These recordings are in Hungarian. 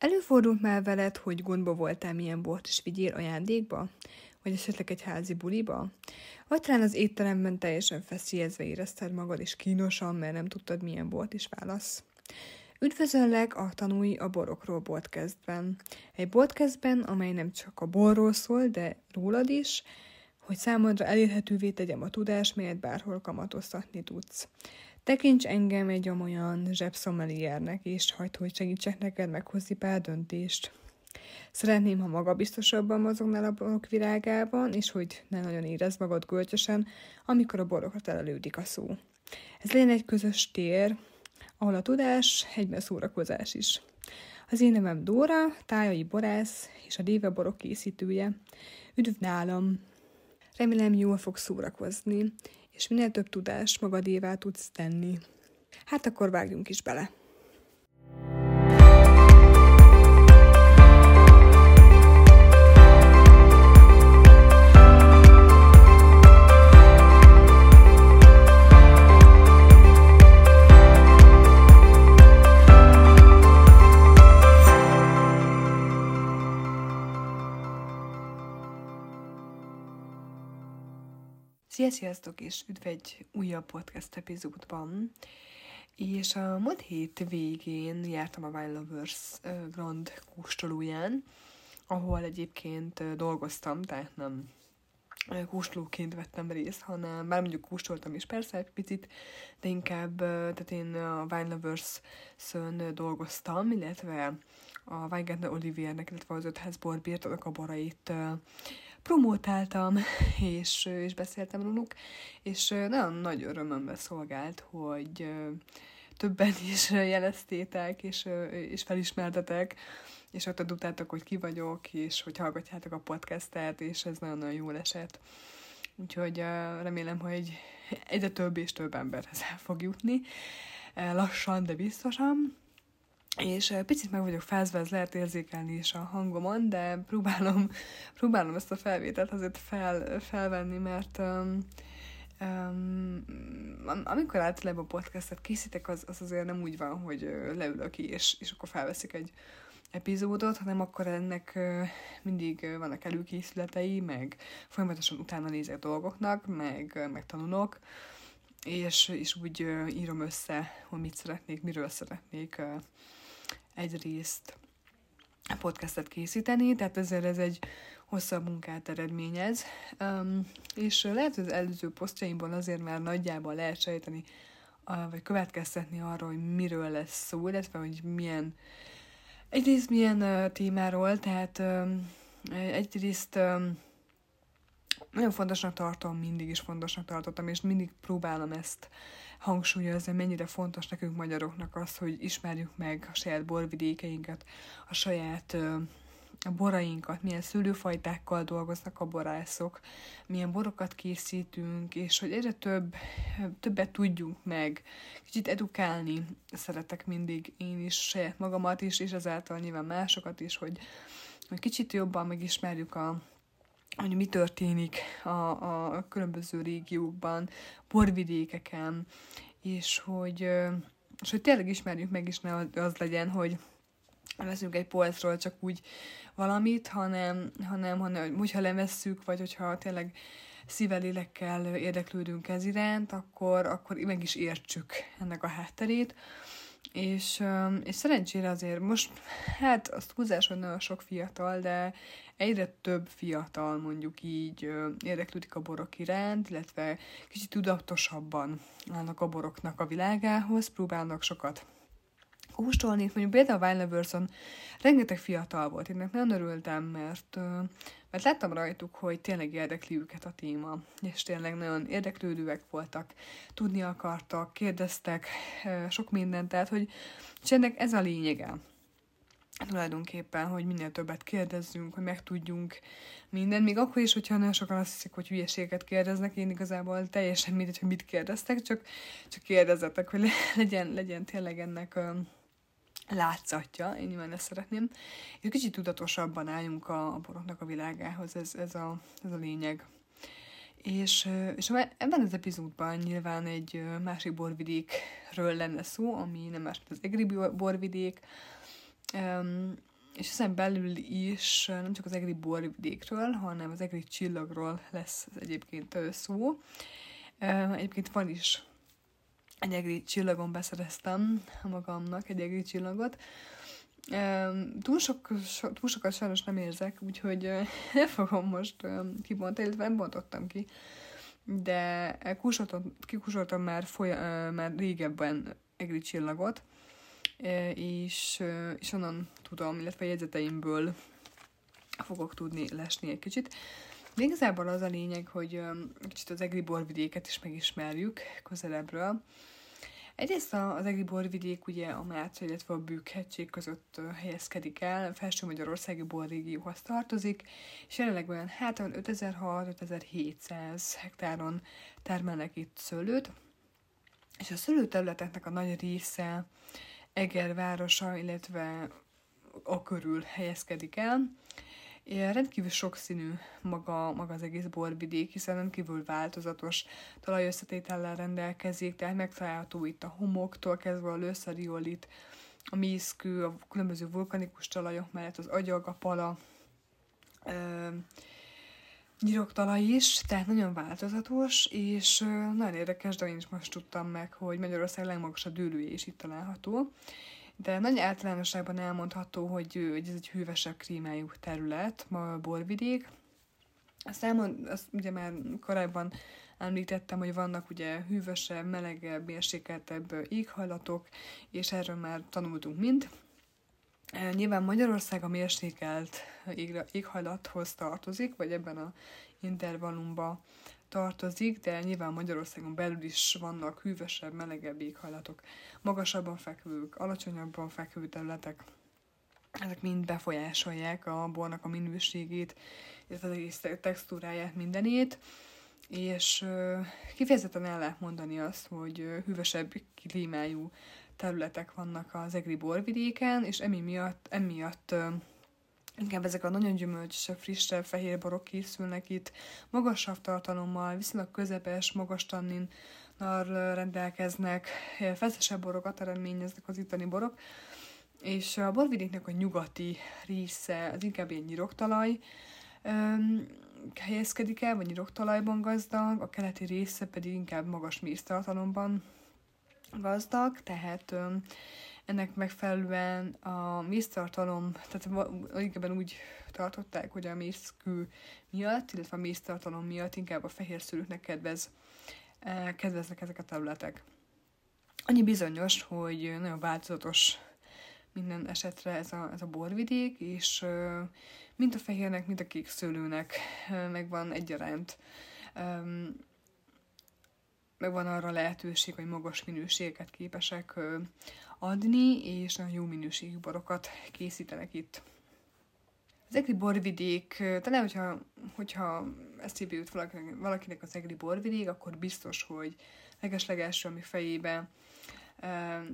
Előfordult már veled, hogy gondba voltál, milyen bort is vigyél ajándékba? Vagy esetleg egy házi buliba? Vagy talán az étteremben teljesen feszélyezve érezted magad, és kínosan, mert nem tudtad, milyen bort is válasz? Üdvözöllek a Tanulj a borokról podcastben. Egy podcastben, amely nem csak a borról szól, de rólad is, hogy számodra elérhetővé tegyem a tudást, melyet bárhol kamatoztatni tudsz. Tekints engem egy olyan zsebszomeliernek, és hagyd, hogy segítsek neked meghozni pár döntést. Szeretném, ha magabiztosabban mozognál a borok virágában, és hogy ne nagyon érezd magad gölcsösen, amikor a borokra telelődik a szó. Ez legyen egy közös tér, ahol a tudás egyben szórakozás is. Az én nevem Dóra, tájai borász és a Déve borok készítője. Üdv nálam! Remélem jól fog szórakozni, és minél több tudást magadévá tudsz tenni. Hát akkor vágjunk is bele! Szia, sziasztok, és üdv egy újabb podcast epizódban. És a múlt hét végén jártam a Wine Lovers Grand kóstolóján, ahol egyébként dolgoztam, tehát nem kóstolóként vettem részt, hanem bár mondjuk kóstoltam is persze egy picit, de inkább, tehát én a Wine Lovers-szön dolgoztam, illetve a Weingartner Oliviernek, illetve az ötház borbírtónak a borait promótáltam, és, és beszéltem róluk, és nagyon nagy örömömbe szolgált, hogy többen is jeleztétek, és, és felismertetek, és ott tudtátok, hogy ki vagyok, és hogy hallgatjátok a podcastet, és ez nagyon-nagyon jól esett. Úgyhogy remélem, hogy egyre több és több emberhez el fog jutni. Lassan, de biztosan és picit meg vagyok fázva, ez lehet érzékelni is a hangomon, de próbálom, próbálom ezt a felvételt azért fel, felvenni, mert um, um, amikor általában podcastet készítek, az, az azért nem úgy van, hogy leülök ki, és, és akkor felveszik egy epizódot, hanem akkor ennek mindig vannak előkészületei, meg folyamatosan utána nézek dolgoknak, meg, meg tanulok, és, és úgy írom össze, hogy mit szeretnék, miről szeretnék egyrészt podcastet készíteni, tehát ezért ez egy hosszabb munkát eredményez, um, és lehet, hogy az előző posztjaimból azért már nagyjából lehet sejteni, vagy következtetni arra, hogy miről lesz szó, illetve hogy milyen, egyrészt milyen uh, témáról, tehát um, egyrészt um, nagyon fontosnak tartom, mindig is fontosnak tartottam, és mindig próbálom ezt hangsúlyozni, mennyire fontos nekünk magyaroknak az, hogy ismerjük meg a saját borvidékeinket, a saját a borainkat, milyen szőlőfajtákkal dolgoznak a borászok, milyen borokat készítünk, és hogy egyre több, többet tudjunk meg, kicsit edukálni szeretek mindig én is saját magamat is, és ezáltal nyilván másokat is, hogy, hogy kicsit jobban megismerjük a, hogy mi történik a, a különböző régiókban, borvidékeken, és hogy, és hogy tényleg ismerjük meg, és ne az legyen, hogy veszünk egy polcról csak úgy valamit, hanem, hanem, hanem hogyha lemesszük, vagy hogyha tényleg szívelélekkel érdeklődünk ez iránt, akkor, akkor meg is értsük ennek a hátterét. És, és szerencsére azért most, hát azt túlzás, nagyon sok fiatal, de egyre több fiatal mondjuk így érdeklődik a borok iránt, illetve kicsit tudatosabban állnak a boroknak a világához, próbálnak sokat kóstolni. Mondjuk például a Wine Lovers-on rengeteg fiatal volt, én nagyon örültem, mert, mert láttam rajtuk, hogy tényleg érdekli őket a téma, és tényleg nagyon érdeklődőek voltak, tudni akartak, kérdeztek sok mindent, tehát hogy és ennek ez a lényege tulajdonképpen, hogy minél többet kérdezzünk, hogy megtudjunk minden, még akkor is, hogyha nagyon sokan azt hiszik, hogy hülyeséget kérdeznek, én igazából teljesen mindegy, hogy mit kérdeztek, csak, csak kérdezzetek, hogy legyen, legyen tényleg ennek látszatja, én nyilván ezt szeretném, és kicsit tudatosabban álljunk a, a boroknak a világához, ez, ez, a, ez a lényeg. És, és ebben az epizódban nyilván egy másik borvidékről lenne szó, ami nem más, mint az Egri borvidék, és ezen belül is nem csak az egri borvidékről, hanem az egri csillagról lesz egyébként szó. Egyébként van is egy egri csillagon beszereztem magamnak egy egri csillagot. Túl, sok, so, túl sokat sajnos nem érzek, úgyhogy nem fogom most kibontani, illetve nem bontottam ki, de kikusoltam már, foly- már régebben egri csillagot, és, és onnan tudom, illetve jegyzeteimből fogok tudni lesni egy kicsit. De igazából az a lényeg, hogy kicsit az egri borvidéket is megismerjük közelebbről. Egyrészt az egri borvidék ugye a Mátra, illetve a Bükkhegység között helyezkedik el, felső Magyarországi borrégióhoz tartozik, és jelenleg olyan hát 5600-5700 hektáron termelnek itt szőlőt, és a szőlőterületeknek a nagy része Eger városa, illetve a körül helyezkedik el. Ilyen rendkívül sokszínű maga, maga az egész borvidék, hiszen rendkívül változatos talajösszetétellel rendelkezik, tehát megtalálható itt a homoktól kezdve a lőszeriolit, a mészkő, a különböző vulkanikus talajok mellett az agyag, a pala, ö, nyiroktalaj is, tehát nagyon változatos, és nagyon érdekes, de én is most tudtam meg, hogy Magyarország legmagasabb dőlője is itt található. De nagy általánosságban elmondható, hogy, hogy ez egy hűvösebb klímájú terület, ma a borvidék. Azt, elmond, azt ugye már korábban említettem, hogy vannak ugye hűvösebb, melegebb, mérsékeltebb éghajlatok, és erről már tanultunk mind. Nyilván Magyarország a mérsékelt éghajlathoz tartozik, vagy ebben a intervallumba tartozik, de nyilván Magyarországon belül is vannak hűvösebb, melegebb éghajlatok, magasabban fekvők, alacsonyabban fekvő területek. Ezek mind befolyásolják a bornak a minőségét, illetve az egész textúráját, mindenét, és kifejezetten el lehet mondani azt, hogy hűvösebb klímájú területek vannak az egri borvidéken, és emiatt, emiatt inkább ezek a nagyon gyümölcsösebb, frissebb, fehér borok készülnek itt, magasabb tartalommal, viszonylag közepes, magas tannin rendelkeznek, feszesebb borokat eredményeznek az itteni borok, és a borvidéknek a nyugati része az inkább ilyen nyiroktalaj öm, helyezkedik el, vagy nyiroktalajban gazdag, a keleti része pedig inkább magas méztartalomban gazdag, tehát öm, ennek megfelelően a méztartalom, tehát igen úgy tartották, hogy a mézkő miatt, illetve a méztartalom miatt inkább a fehér szülőknek kedvez, eh, kedveznek ezek a területek. Annyi bizonyos, hogy nagyon változatos minden esetre ez a, ez a borvidék, és mint a fehérnek, mint a kék szőlőnek megvan egyaránt megvan arra lehetőség, hogy magas minőséget képesek adni, és nagyon jó minőségű borokat készítenek itt. Az egri borvidék, talán, hogyha, hogyha eszébe jut valakinek, az egri borvidék, akkor biztos, hogy legeslegelső, ami fejébe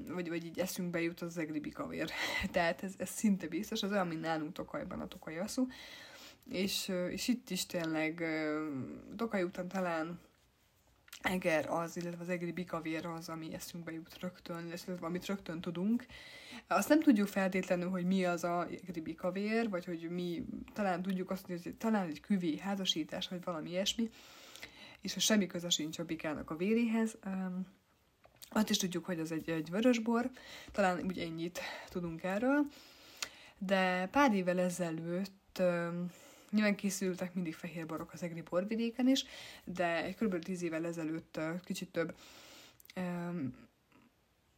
vagy, vagy így eszünkbe jut az egri bikavér. Tehát ez, ez szinte biztos, az olyan, mint nálunk Tokajban a Tokaj És, és itt is tényleg Tokaj után talán eger az, illetve az egri bikavér az, ami eszünkbe jut rögtön, illetve amit rögtön tudunk. Azt nem tudjuk feltétlenül, hogy mi az a egri bikavér, vagy hogy mi, talán tudjuk azt, hogy talán egy küvé házasítás, vagy valami ilyesmi, és hogy semmi köze sincs a bikának a véréhez. Azt is tudjuk, hogy az egy, egy vörösbor, talán úgy ennyit tudunk erről, de pár évvel ezelőtt Nyilván készültek mindig fehér borok az egri borvidéken is, de egy kb. 10 évvel ezelőtt kicsit több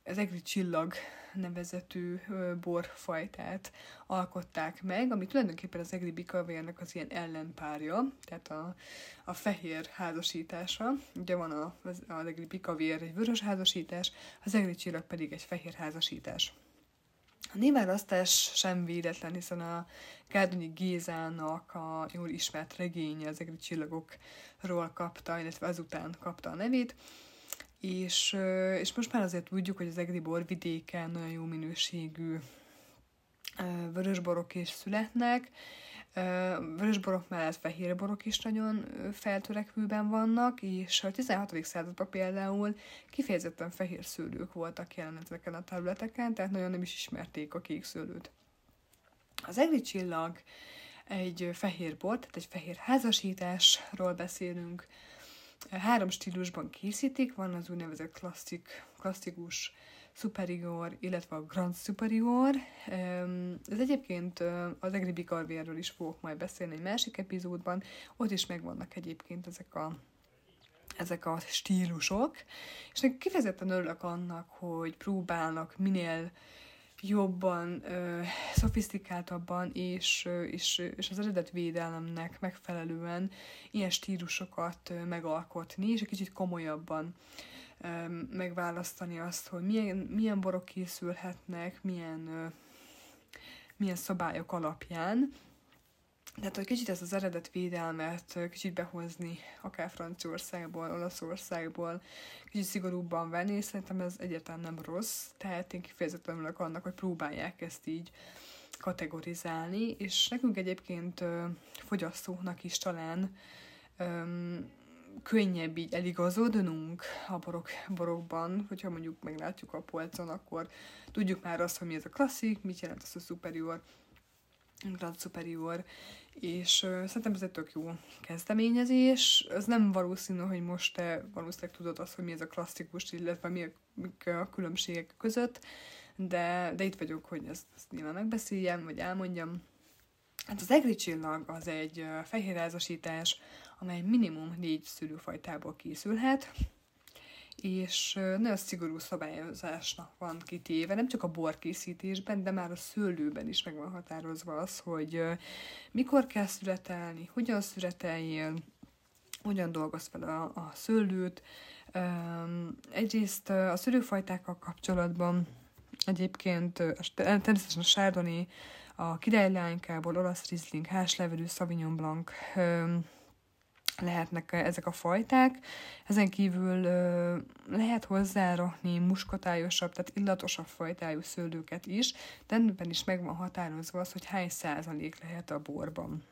az egri csillag nevezetű borfajtát alkották meg, ami tulajdonképpen az egri bikavérnek az ilyen ellenpárja, tehát a, a fehér házasítása. Ugye van a, az, az egri bikavér egy vörös házasítás, az egri csillag pedig egy fehér házasítás. A névválasztás sem véletlen, hiszen a Gárdonyi Gézának a jól ismert regénye az egri csillagokról kapta, illetve azután kapta a nevét, és, és most már azért tudjuk, hogy az egri borvidéken nagyon jó minőségű vörösborok is születnek, Vörösborok mellett fehér borok is nagyon feltörekvőben vannak, és a 16. században például kifejezetten fehér szőlők voltak jelen ezeken a területeken, tehát nagyon nem is ismerték a kék szőlőt. Az egri csillag egy fehér bor, tehát egy fehér házasításról beszélünk. Három stílusban készítik, van az úgynevezett klasszik, klasszikus Superior, illetve a Grand Superior. Ez egyébként az Egri Bicarvérről is fogok majd beszélni egy másik epizódban, ott is megvannak egyébként ezek a ezek a stílusok, és nekem kifejezetten örülök annak, hogy próbálnak minél jobban, ö, szofisztikáltabban és, ö, és, és az eredetvédelemnek megfelelően ilyen stílusokat ö, megalkotni, és egy kicsit komolyabban megválasztani azt, hogy milyen, milyen borok készülhetnek, milyen, milyen szabályok alapján, tehát, hogy kicsit ezt az eredet védelmet kicsit behozni, akár Franciaországból, Olaszországból, kicsit szigorúbban venni, és szerintem ez egyáltalán nem rossz, tehát én kifejezetten örülök annak, hogy próbálják ezt így kategorizálni, és nekünk egyébként fogyasztóknak is talán könnyebb így eligazodnunk a borok, borokban, hogyha mondjuk meglátjuk a polcon, akkor tudjuk már azt, hogy mi ez a klasszik, mit jelent az a superior, Grand Superior, és uh, szerintem ez egy tök jó kezdeményezés. Ez nem valószínű, hogy most te valószínűleg tudod azt, hogy mi ez a klasszikus, illetve mi a, a különbségek között, de, de itt vagyok, hogy ezt, ezt nyilván megbeszéljem, vagy elmondjam. Hát az egri csillag az egy fehérházasítás, amely minimum négy szülőfajtából készülhet, és nagyon szigorú szabályozásnak van kitéve, nem csak a borkészítésben, de már a szőlőben is meg van határozva az, hogy mikor kell születelni, hogyan születeljél, hogyan dolgoz fel a, a szőlőt. Egyrészt a szőlőfajtákkal kapcsolatban egyébként természetesen a sárdoni, a királylánykából, olasz rizling, háslevelű, Sauvignon Blanc, lehetnek ezek a fajták. Ezen kívül ö, lehet hozzárakni muskatályosabb, tehát illatosabb fajtájú szőlőket is, de ebben is meg van határozva az, hogy hány százalék lehet a borban.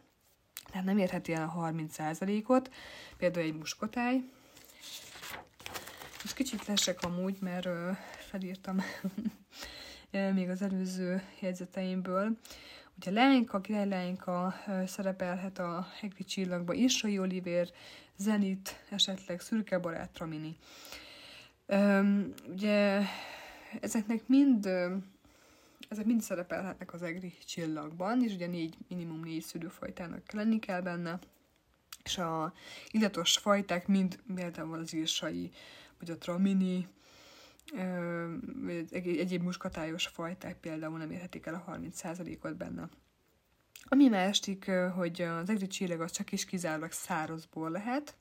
Tehát nem érheti el a 30 százalékot, például egy muskotáj. Most kicsit lesek amúgy, mert ö, felírtam még az előző jegyzeteimből. Ugye Leinka, Király Leinka szerepelhet a Hegri csillagba, Isai Oliver, Zenit, esetleg Szürke barát Tramini. Üm, ugye ezeknek mind ezek mind szerepelhetnek az egri csillagban, és ugye négy, minimum négy szülőfajtának lenni kell benne, és a illatos fajták mind például az írsai, vagy a tramini, egyéb muskatályos fajták például nem érhetik el a 30%-ot benne. Ami másik, hogy az egri csillag az csak is kizárólag szárazból lehet,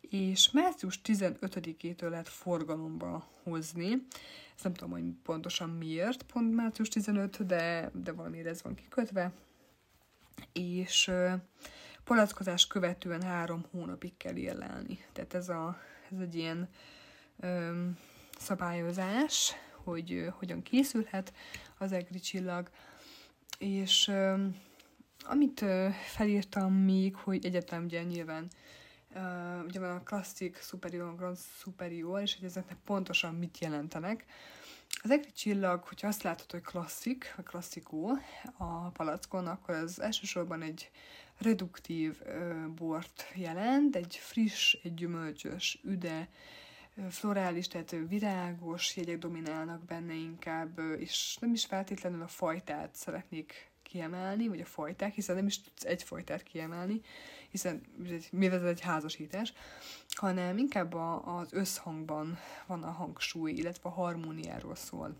és március 15-től lehet forgalomba hozni. Ezt nem tudom, hogy pontosan miért pont március 15, de, de valamiért ez van kikötve. És palackozás követően három hónapig kell érlelni. Tehát ez, a, ez egy ilyen öm, szabályozás, hogy hogyan készülhet az egri csillag, és amit felírtam még, hogy egyetem ugye nyilván Uh, ugye van a klasszik, superior, grand superior, és hogy ezeknek pontosan mit jelentenek. Az egri csillag, hogyha azt látod, hogy klasszik, vagy klasszikó a palackon, akkor az elsősorban egy reduktív uh, bort jelent, egy friss, egy gyümölcsös, üde, florális, tehát virágos jegyek dominálnak benne inkább, és nem is feltétlenül a fajtát szeretnék kiemelni, vagy a fajták, hiszen nem is tudsz egy fajtát kiemelni, hiszen mivel ez egy házasítás, hanem inkább a, az összhangban van a hangsúly, illetve a harmóniáról szól.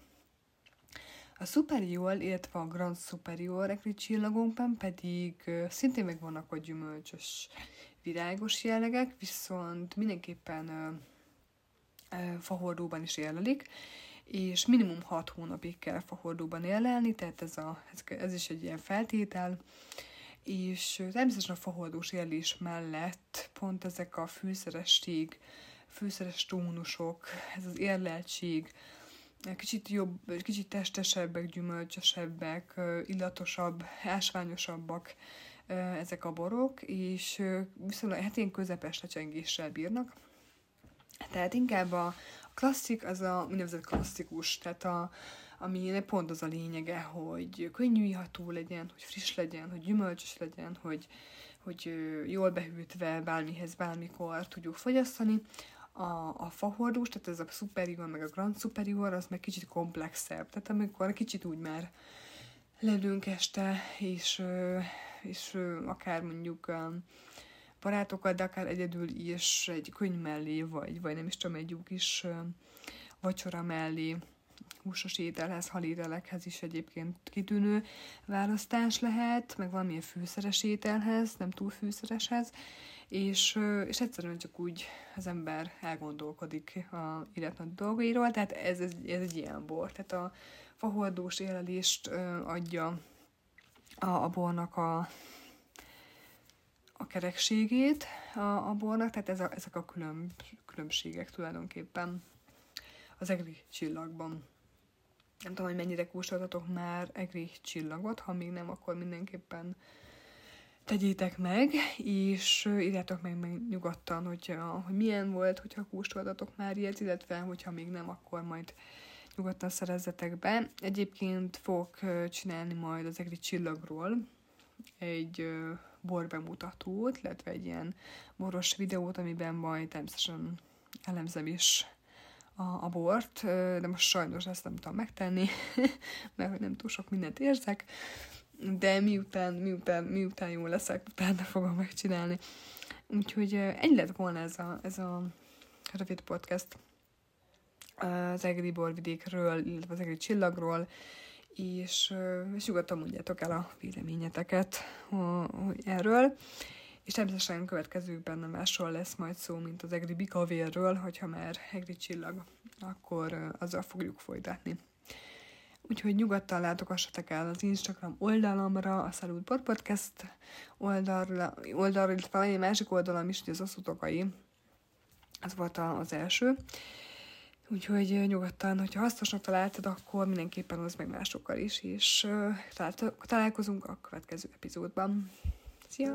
A Superior, illetve a Grand Superior ekri csillagokban pedig szintén megvannak a gyümölcsös virágos jellegek, viszont mindenképpen fahordóban is érlelik, és minimum 6 hónapig kell fahordóban érlelni, tehát ez, a, ez, is egy ilyen feltétel, és természetesen a fahordós érlés mellett pont ezek a fűszeresség, fűszeres tónusok, ez az érleltség, kicsit jobb, kicsit testesebbek, gyümölcsösebbek, illatosabb, ásványosabbak ezek a borok, és viszonylag hát ilyen közepes lecsengéssel bírnak, tehát inkább a klasszik az a úgynevezett klasszikus, tehát a, ami pont az a lényege, hogy könnyű iható legyen, hogy friss legyen, hogy gyümölcsös legyen, hogy, hogy jól behűtve bármihez, bármikor tudjuk fogyasztani. A, a fahordós, tehát ez a superior, meg a grand superior, az meg kicsit komplexebb. Tehát amikor kicsit úgy már lelünk este, és, és akár mondjuk barátokat, de akár egyedül is egy könyv mellé, vagy, vagy nem is tudom, egy is vacsora mellé húsos ételhez, halételekhez is egyébként kitűnő választás lehet, meg valamilyen fűszeres ételhez, nem túl fűszereshez, és, és egyszerűen csak úgy az ember elgondolkodik a életnagy dolgairól, tehát ez, ez, ez egy ilyen bor. Tehát a fahordós élelést adja a, a bornak a, a kerekségét a, a bornak, tehát ez a, ezek a külön, különbségek tulajdonképpen az egri csillagban. Nem tudom, hogy mennyire kóstoltatok már egri csillagot, ha még nem, akkor mindenképpen tegyétek meg, és írjátok meg, meg nyugodtan, hogy, hogy milyen volt, hogyha kóstoltatok már ilyet, illetve hogyha még nem, akkor majd nyugodtan szerezzetek be. Egyébként fogok csinálni majd az egri csillagról egy borbemutatót, illetve egy ilyen boros videót, amiben majd természetesen elemzem is a, a bort, de most sajnos ezt nem tudom megtenni, mert nem túl sok mindent érzek, de miután, miután, miután jó leszek, utána fogom megcsinálni. Úgyhogy ennyi lett volna ez a, ez a rövid podcast az egri borvidékről, illetve az egri csillagról, és, és nyugodtan mondjátok el a véleményeteket erről. És természetesen következőkben nem másról lesz majd szó, mint az egri bikavérről, hogyha már egri csillag, akkor azzal fogjuk folytatni. Úgyhogy nyugodtan látogassatok el az Instagram oldalamra, a Salud Bor Podcast oldalra, oldalra illetve egy másik oldalam is, hogy az osztotokai. Ez volt az első. Úgyhogy nyugodtan, hogyha hasznosnak találtad, akkor mindenképpen hozz meg másokkal is, és találkozunk a következő epizódban. Szia!